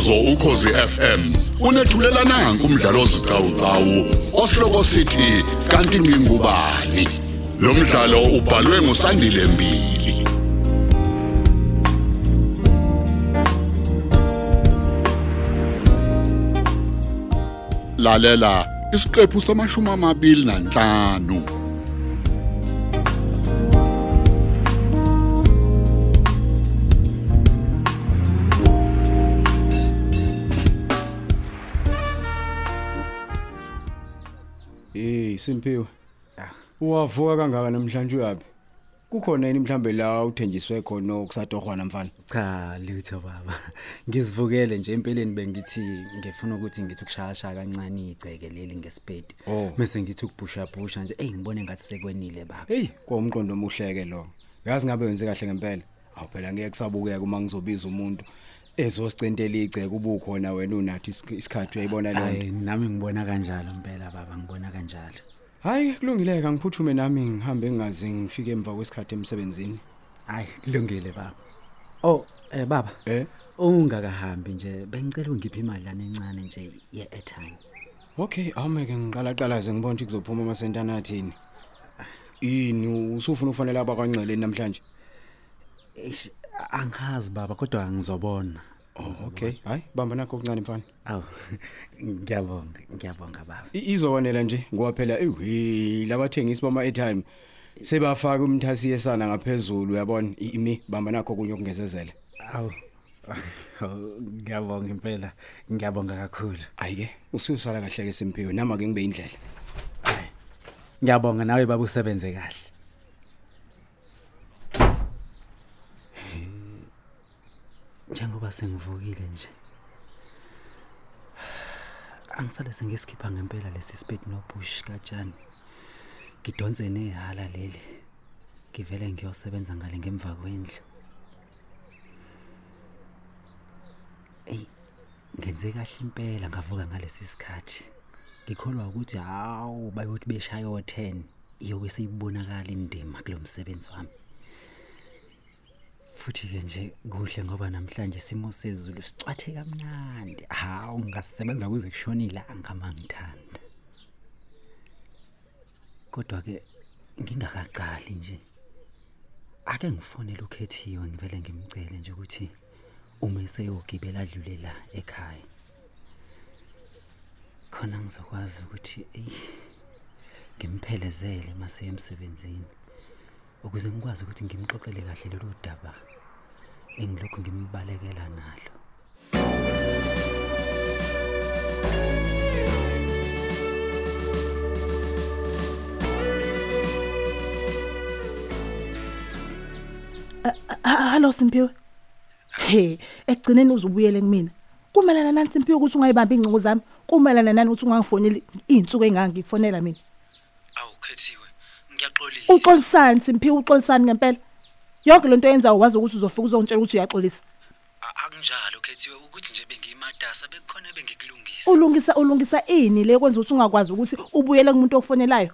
umsakazo ukhosi FM unethulela nanku umdlalo ozicawucawu osihloko sithi kanti ngingubani? Lo mdlalo ubhalwe ngusandile mbili. Lalela isiqephu samashumi amabili nanhlanu. Simpiwe. Uwavuka kangaka namhlanje uyapi? Kukhona yini mhlambe la uthenjiswe khona okusatorhwana mfana? Cha lutho baba. Ngizivukele nje empeleni bengithi ngifuna ukuthi ngithi ukushayasha kancane igceke leli ngespeed. Oh. Mase ngithi ukubhusha bhusha nje hey ngibone ngathi sekwenile baba. Hey, kwamqondo omuhleke lo. Yazi ngabe wenze kahle ngempela. Awu phela ngeke kusabukeka uma ngizobiza umuntu ezosicentela igceke ubukhona wena unathi isk- isikhathi uyayibona le Hayi nto. nami ngibona kanjalo impela baba ngibona kanjalo. Hayi kulungile ka ngiphuthume nami ngihambe ngingazi ngifike emva kwesikhathi emsebenzini. Hayi kulungile baba. Oh eh baba. Eh? Ungakahambi nje bengicela ungiphe imadlana encane nje ye airtime. Okay, awumeke ngiqala qalaze ngibona ukuthi kuzophuma amasentana athini. Yini usufuna ufonela abakwanceleni namhlanje? Eish angazi baba kodwa ngizobona. Oh, okay. Hayi, bamba nakho okuncane mfana. Aw ngiyabonga ngiyabonga baba. I- Izokwanela nje ngoba phela eyi labathengisi bama airtime sebafaka umthasi yesana ngaphezulu uyabona I- imi bamba nakho kunye okungezezela. Aw. Ngiyabonga impela. Ngiyabonga kakhulu. Ayike, ususala kahle ke Simpiwe nama ke ngibe indlela. Ngiyabonga nawe baba usebenze kahle. Njengoba sengivukile nje. Angisale sengisikhipha ngempela lesi speed no push kanjani. Ngidonse nehala leli. Ngivele ngiyosebenza ngale ngemva kwendlu. Ey, ngenze kahle impela ngavuka ngalesi sikhathi. Ngikholwa ukuthi hawu bayothi beshaya o10 iyobe seyibonakala indima kulomsebenzi wami. Futhi ke nje kuhle ngoba namhlanje isimo sezulu sicwathe kamnandi. Hawu ngasisebenza kuze kushona ilanga mangithanda. Kodwa ke ngingakaqali nje. Ake ngifonele ukhethiwe ngivele ngimcele nje ukuthi uma eseyogibela adlule la ekhaya. khona ngizokwazi ukuthi ey ngimphelezele mase emsebenzini ukuze ngikwazi ukuthi ngimxoxele kahle lolu daba engilokhu ngimbalekela nalo Ha- Hallo Simpiwe. He, ekugcineni uzubuyele kumina. Kumelana nani Simpiwe ukuthi ungayibambi ingcingo zami? Kumelana nani ukuthi ungangifoneli izinsuku engangikufonela mina? Awukhethiwe ngiyaxolisa Uxolisani Simpiwe uxolisani ngempela? Yonke lento yenza uwazi ukuthi uzofika uzongitshela ukuthi uyaxolisa. akunjalo khethiwe ukuthi nje bengiyimatasa bekukhona bengikulungisa Ulungisa ulungisa ini le kwenza ukuthi ungakwazi ukuthi ubuyele kumuntu ofonelayo?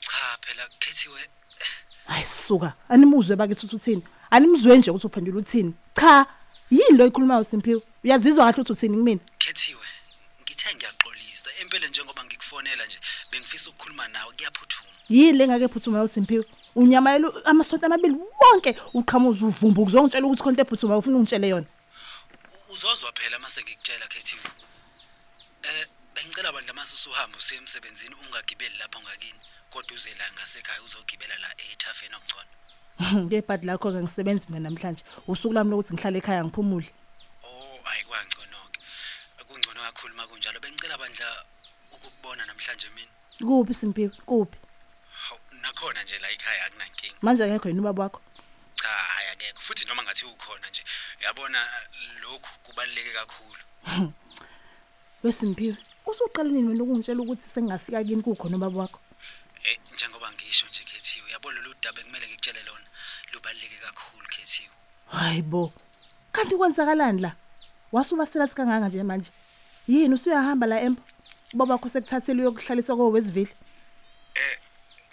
cha phela khethiwe Hayi suka, animuzwe bakithi uthi uthini? Animzwe nje ukuthi uphendula uthini? Cha, yini lo ikhulumayo Simpiwe? Uyazizwa kahle ukuthi uthini kumina? Kuyaphuthuma yini lengake phuthuma yosimpiwe unyamayelo amasonto amabili wonke uqhamuza uvumba ukuzongitshela ukuthi khonto ephuthuma ufuna ungitshele yona. Uzozwa phela mase ngikutshela khethiwe eh bengicela bandla mase usuhamba usiye emsebenzini ungagibeli lapha ngakini kodwa uze la ngasekhaya uzogibela la ethafeni okugcona ngebhadi lakho ke ngisebenzi mina namhlanje. Usuku lami lokuthi ngihlale ekhaya ngiphumule. Oh hayi kwangcono-ke. Kungcono kakhulu uma kunjalo. Bengicela bandla ukukubona namhlanje mina. Kuphi simpiwe kuphi hawu nakhona nje la ekhaya akunankinga manje akekho yini ubaba wakho? Cha hayi akekho futhi noma ngathi ukhona nje yabona lokhu kubaluleke kakhulu. Wesimpiwe usuqala nini wena ukungitshela ukuthi sengingafika kini kukhona ubaba wakho? Eh njengoba ngisho nje Khethiwe yabona lolu daba ekumele ngikutshele lona lubaluleke kakhulu Khethiwe. Hayibo kanti kwenzakalani la? Wasuba sela sikanganga nje manje? Yini usuyahamba la empo? Ubaba wakho sekuthathele uyokuhlalisa kowezivile Eh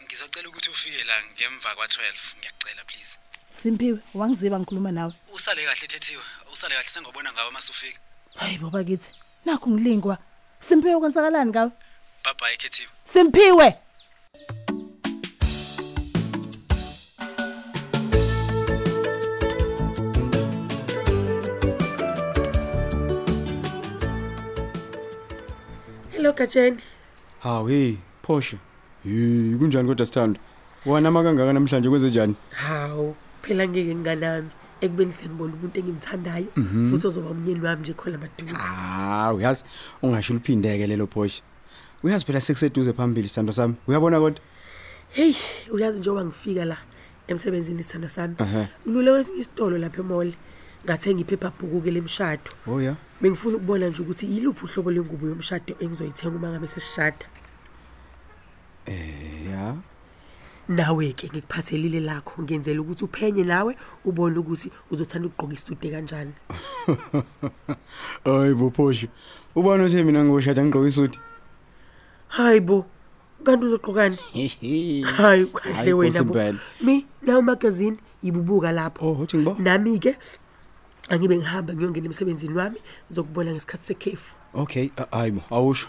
ngizocela ukuthi ufike la ngemva kwa12 ngiyacela please simpiwe wangiziba ngikhuluma nawe usale kahle Khethiwe usale kahle sengobona ngawe masufika Hayi baba kithi. Nakho ngilingwa. Simphiwe kwenzakalani ngawe? bye bye Khethiwe Simphiwe. Hello Gatsheni. hawu hey phosha hey kunjani kodwa sithando wanama kangaka namhlanje kwenze njani Hawu, phela ngeke nganami ekubeni sengibona umuntu engimthandayo futhi ozoba umnyeni wami nje khona maduze. hawu yazi ungasho uliphindeke lelo phosha uyazi phela sekuseduze phambili sithando sami uyabona kodwa Hey, uyazi njengoba ngifika la emsebenzini isithanda sami. Ngilule kwesinye isitolo lapha emall. Ngathenga iphepha bhuku ke lemshado. oh ya Bengifuna ukubona nje ukuthi yiluphi uhlobo lengubo yomshado engizoyithenga uma ngabe sesishada. eh ya Nawe ke ngikuphathelile lakho ngenzela ukuthi uphenye nawe ubone ukuthi uzothanda ukugqoka isude kanjani. hayi bo phosha ubani uthi mina ngiyoshada ngigqoka isuti Hayibo. Kanti uzogqokani? Hayi kahle Hayi, wena Nkosi bo. impela. Mi nawo magazine ibubuka lapho. oh uthi ngibo Nami ke angibe ngihamba ngiyongena emsebenzini wami ngizokubona ngesikhathi sekhefu. okay a- hayi bo awusho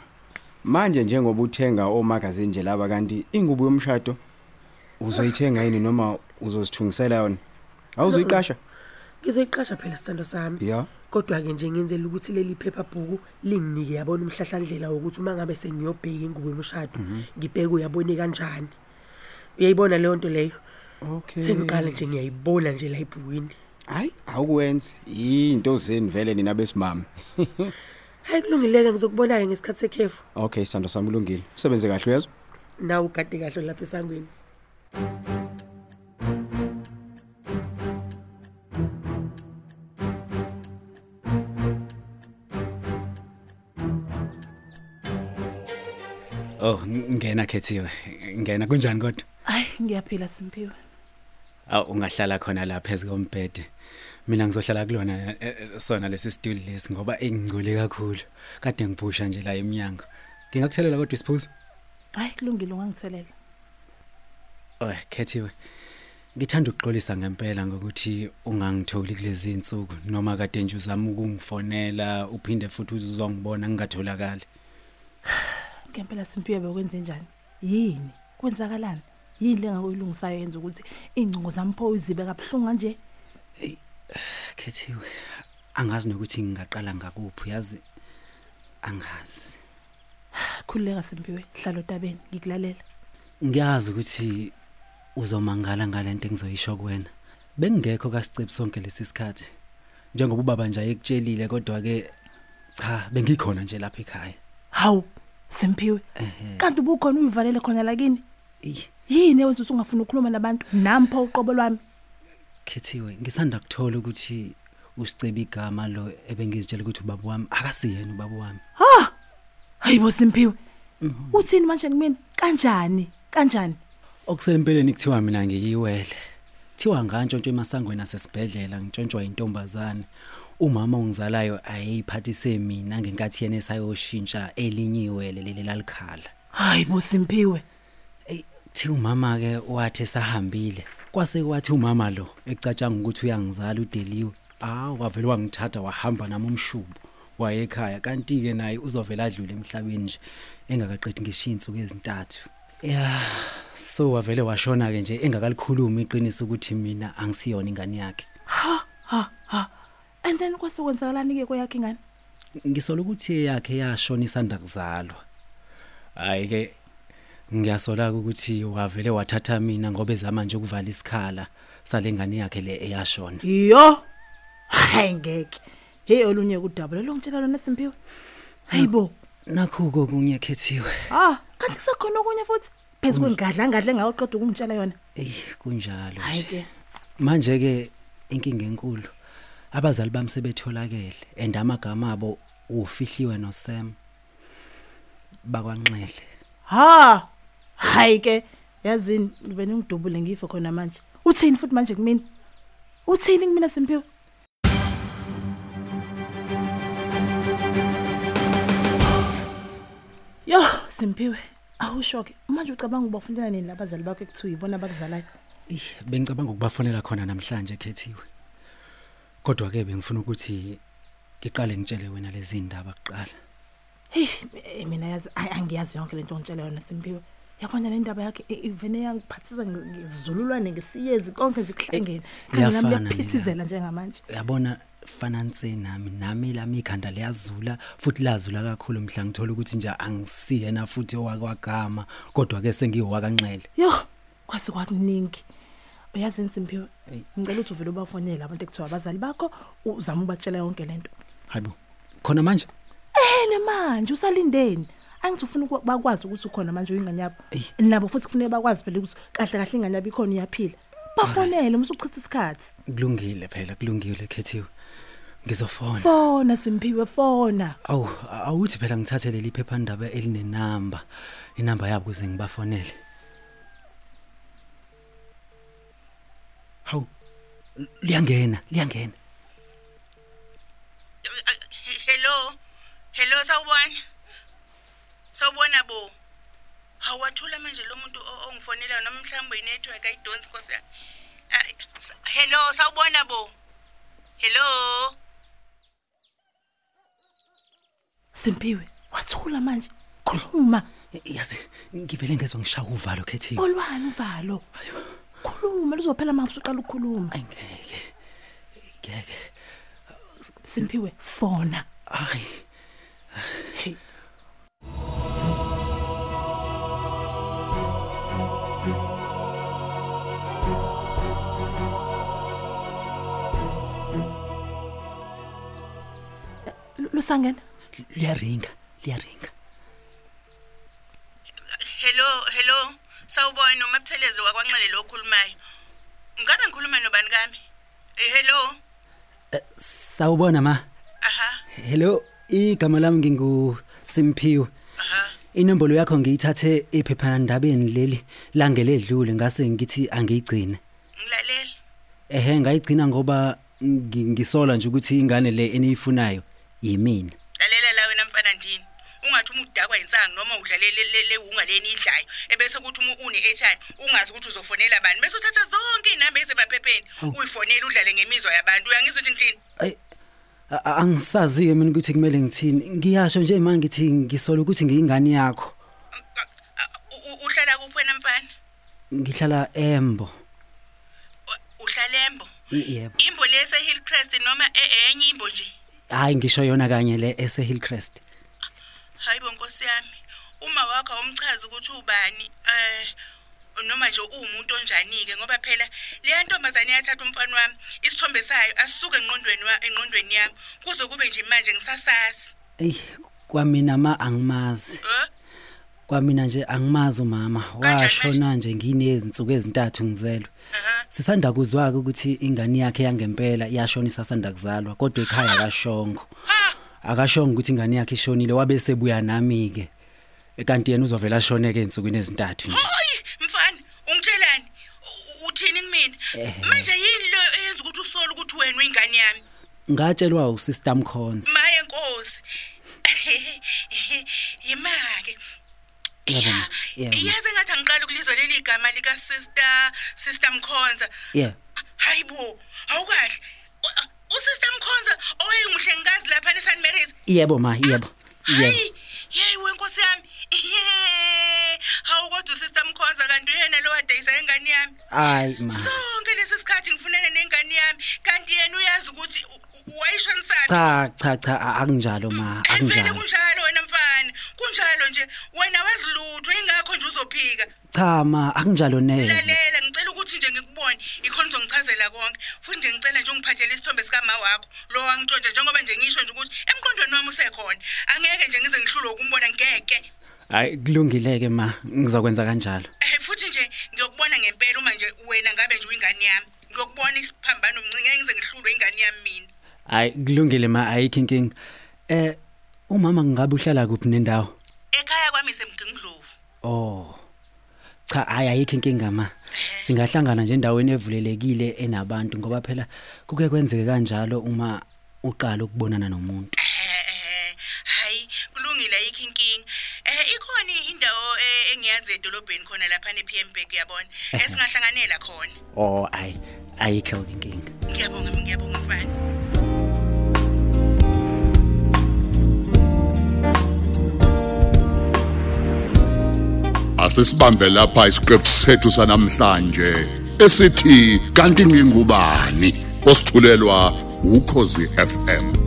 manje njengoba uthenga omagazini nje laba kanti ingubo yomshado uzoyithenga yini noma uzosithungisela yona awuzoyiqasha Ngizoyiqasha phela sithando sami. ya Kodwa ke nje ngenzela ukuthi leli phepha bhuku linginike yabona umhlahlandlela wokuthi uma ngabe sengiyobheka ingubo yomshado ngibheke uyabone kanjani. Uyayibona leyo nto leyo? okay Sengiqala nje ngiyayibona nje la ibhukwini. hayi awukwenzi into zeni vele nina besimama Hayi kulungileke ngizokubona ke ngesikhathi sekhefu. okay sando sami ulungile usebenze kahle uyezwa Nawe ugade kahle lapha esangweni. Oh ngena khethiwe ngena kunjani kodwa? Hayi ngiyaphila Simphiwe. aw ungahlala khona la phezulu kombhede. Mina ngizohlala kulona eh, eh, sona lesi stool lesi ngoba engicole kakhulu. Kade ngiphusha nje la eminyango ngingakuthelela kodwa isiphuzo? Hayi kulungile ungangithelela. Oh khethiwe ngithanda ukuxolisa ngempela ngokuthi ungangitholi kulezi insuku noma kade nje uzama ukungifonela uphinde futhi uzongibona ngingatholakali Ngempela Simphiwe bekwenze njani? Yini? Kwenzakalani? Yini lengakuyilungisayo yenza ukuthi ingcingo zami pho uzibe kabhlungu kanje? Khethiwe angazi nokuthi ngingaqala ngakuphi yazi angazi Khulileka Simphiwe, hlala otabeni ngikulalela. ngiyazi ukuthi uzomangala ngalento engizoyisho kuwena bengingekho kasicebo sonke lesi sikhathi njengoba ubaba nje ayekutshelile kodwa ke cha bengikhona nje lapha ekhaya Hawu, Simphiwe. ehe Kanti ubukhona uyivalele khona la kini? Eyi, Yini ewenza ukuthi ungafuni ukukhuluma nabantu? Nami pho uqobo lwami. Khethiwe ngisanda kuthola ukuthi usicebe igama lo ebengizitshela ukuthi ubaba wami akasiyena ubaba wami Ha! Hayibo Simphiwe. Uthini manje kumina? Kanjani? Kanjani? Okusempeleni kuthiwa mina ngiyiwele. Thiwa ngantshontsho emasangweni asesibhedlela ngitshontshwa intombazane umama ongizalayo ayeyiphathise mina ngenkathi yena esayoshintsha elinye iwele leli lalikhala. Hayibo Simphiwe. Ey thi umama ke wathi esahambile kwase kwathi umama lo ecatshanga ukuthi uyangizala udeliwe ah wavele wangithatha wahamba nami umshubo waye ekhaya. Kanti ke naye uzovela adlule emhlabeni nje engakaqedi ngisho insuku ezintathu. Ya so wavele washona ke nje engakalikhuluma iqiniso ukuthi mina angisiyona ingane yakhe Ha ha ha. And then kwasekwenzakalani ke kwakhe ingane? ngisola ukuthi yakhe yashona isanda kuzalwa hayi ke ngiyasola ukuthi wavele wathatha mina ngoba ezama nje ukuvala isikhala salengane yakhe le eyashona Yo. Hayi ngeke. Hey olunye kudaba lo ngitshela lona Simphiwe. Hayibo. Nakho kokunye khethiwe Ah, kanti kusekhona okunye futhi? Phezu kwengadla ngadla engawuqeda ukungitshela yona. ey kunjalo Hayi nje ke. manje ke inkinga enkulu abazali bami sebetholakele and amagama abo ufihliwe no Sam bakwanxele Ha! Hayi ke. Yazini bene ngidubule ngifo khona manje. Uthini futhi manje kumina? Uthini kumina Simphiwe? Yo, Simphiwe. Awushoke. Manje ucabanga uba ufundela nini labazali bakho ekuthiwa yibona bakuzalayo? Eh, bengicabanga ukubafonela khona namhlanje khethiwe. Kodwa ke bengifuna ukuthi ngiqale ngitshele wena lezi ndaba kuqala hey eh, mina yazi ay- angiyazi yonke lento ongitshela yona Simpiwe yabona le ndaba yakhe i- ivene yangiphathisa nge- ngezululwane ngesiyezi konke nje kuhlangene. Khanye nami Iyafana liyaphithizela njengamanje. Yabona fananse nami nami lami ikhanda liyazula futhi lazula kakhulu mhla ngithola ukuthi nje angisiyena futhi owakwagama kodwa ke sengiyowakanxele yo kwazi kwakuningi. Uyazi Simpiwe ngicela ukuthi uvele ubafonele abantu ekuthiwa abazali bakho uzama ubatshela yonke lento. Hayibo khona manje? Ene manje usalindeni. Angithi ufuna bakwazi ukuthi ukhona manje uyingane yabo nabo futhi kufanele bakwazi phela ukuthi kahle kahle ingane yabo ikhona iyaphila. Bafonele musuchitha isikhathi. Kulungile phela kulungile khethiwe. Ngizofona. Fona Simpiwe fona. Awu awuthi phela ngithathe leli phephandaba elinenamba. Inamba yabo ukuze ngibafonele. Hawu liyangena liyangena hello hello sawubona sawubona bo hawathula manje lo muntu o- ongifonela noma mhlawumbe inetwork ayidonsi nkosi hello sawubona bo. Hello. Simpiwe wathula manje? Khuluma. Yazi ngivele ngezwe ngishaya uvalo khethiwe olwani uvalo? Khuluma lizophela manje usuqala ukukhuluma. Angeke ngeke Simpiwe fona. Hayi lusangena liyaringa liyaringa. Hello hello. Sawubona umabuthelezi wakwanxele lo okhulumayo. Ngabe ngikhuluma nobani kami? Eh, hello. Sawubona ma. Aha. Hello igama lami ngingu Simphiwe. Aha. Inombolo yakho ngiyithathe ephephandabeni leli langeledlule ngase ngithi angiyigcine. Ngilalela ehe ngayigcina ngoba ngi- ngisola nje ukuthi ingane le eniyifunayo. Yimina. Lalela la wena mfana ndini. Ungathi uma udakwa insanga noma udlalele le- le unga leni idlayo ebese kuthi uma une airtime ungazi ukuthi uzofonela bani. Bese uthatha zonke inamba ezisemaphepheni uyifonela udlale ngemizwa yabantu. Uyangizwa ukuthi ngithini Ay a- a- angisazi ke mina ukuthi kumele ngithini. Ngiyasho nje manje ngithi ngisola ukuthi ngiyingane yakho. Ah, u- u- uhlala kuphi wena mfana? Ngihlala Embo. U- uhlala embo? Y- yebo. Imbo lese hillcrest noma e- enye imbo nje? Hayi ngisho yona kanye le ese Hillcrest hayi bo nkosi yami. Uma wakho awumchazi ukuthi ubani eh noma nje uwumuntu onjani-ke ngoba phela leya ntombazane yathatha umfana wami isithombe sayo asisuke engqondweni wa- engqondweni yami kuze kube nje manje ngisasazi. Ey kwamina ma angimazi. Eh kwamina nje angimazi umama. Kanjani washona nje nginezinsuku ezintathu ngizelwe aha sisanda kuzwa ukuthi ingane yakhe yangempela yashona isasanda kuzalwa kodwa ekhaya akashongo akashongo ukuthi ingane yakhe ishonile wabe sebuya nami ke kanti yena uzovela ashone ke insukwini ezintathu nje hayi mfana ungitshelani uthini kumina manje yini lo eyenza ukuthi usole ukuthi wena uyingane yami ngatshelwa usister Mkhonza maye nkosi yimake Yebo, Ya, ma. Yebo, ma. yazi ngathi angiqala ukulizwa leli gama lika sister sister Mkhonza. Yeah. Hayibo awukahle U- usister Mkhonza owayengumhlengikazi lapha eSan Mary's. Yebo ma yebo. Yebo. Hayi yeyi wenkosi yami. Hawu kodwa usister Mkhonza kanti uyena lo wadayisa ingane yami. Hayi ma. Sonke lesi sikhathi ngifunene nengane yami kanti yena uyazi ukuthi u- u- wayishonisaphi cha cha cha a- akunjalo ma Emvele akunjalo. Cha ma akunjalo neze Lalela ngicela ukuthi nje ngikubone ikhona uzongichazela konke. Futhi nje ngicela nje ungiphathele isithombe sika ma wakho. Lo wangitshontsha njengoba nje ngisho nje ukuthi emqondweni wami usekhona. Angeke nje ngize ngihlulwe ukumbona ngeke. hayi kulungileke ma ngizokwenza kanjalo Eh futhi nje ngiyokubona ngempela uma nje wena ngabe nje uyingane yami. Ngiyokubona isiphambano mncike ngize ngihlulwe ingane yami mina. hayi kulungile ma ayikho inkinga eh umama ngabe uhlala kuphi nendawo Ekhaya kwami semgingindlovu. oh cha hayi ayikho inkinga ma singahlangana nje endaweni evulelekile enabantu ngoba phela kuke kwenzeke kanjalo uma uqala ukubonana nomuntu Eh eh hayi kulungile ayikho inkinga. Eh ikhona indawo eh, engiyazi edolobheni khona lapha nePMBek uyabona. Esingahlanganela khona. oh ayi ayikho inkinga Ngiyabonga ngiyabonga mfana. Asisibambe lapha isiqephu sethu sanamhlanje esithi kanti ngingubani? Osithulelwa ukhozi FM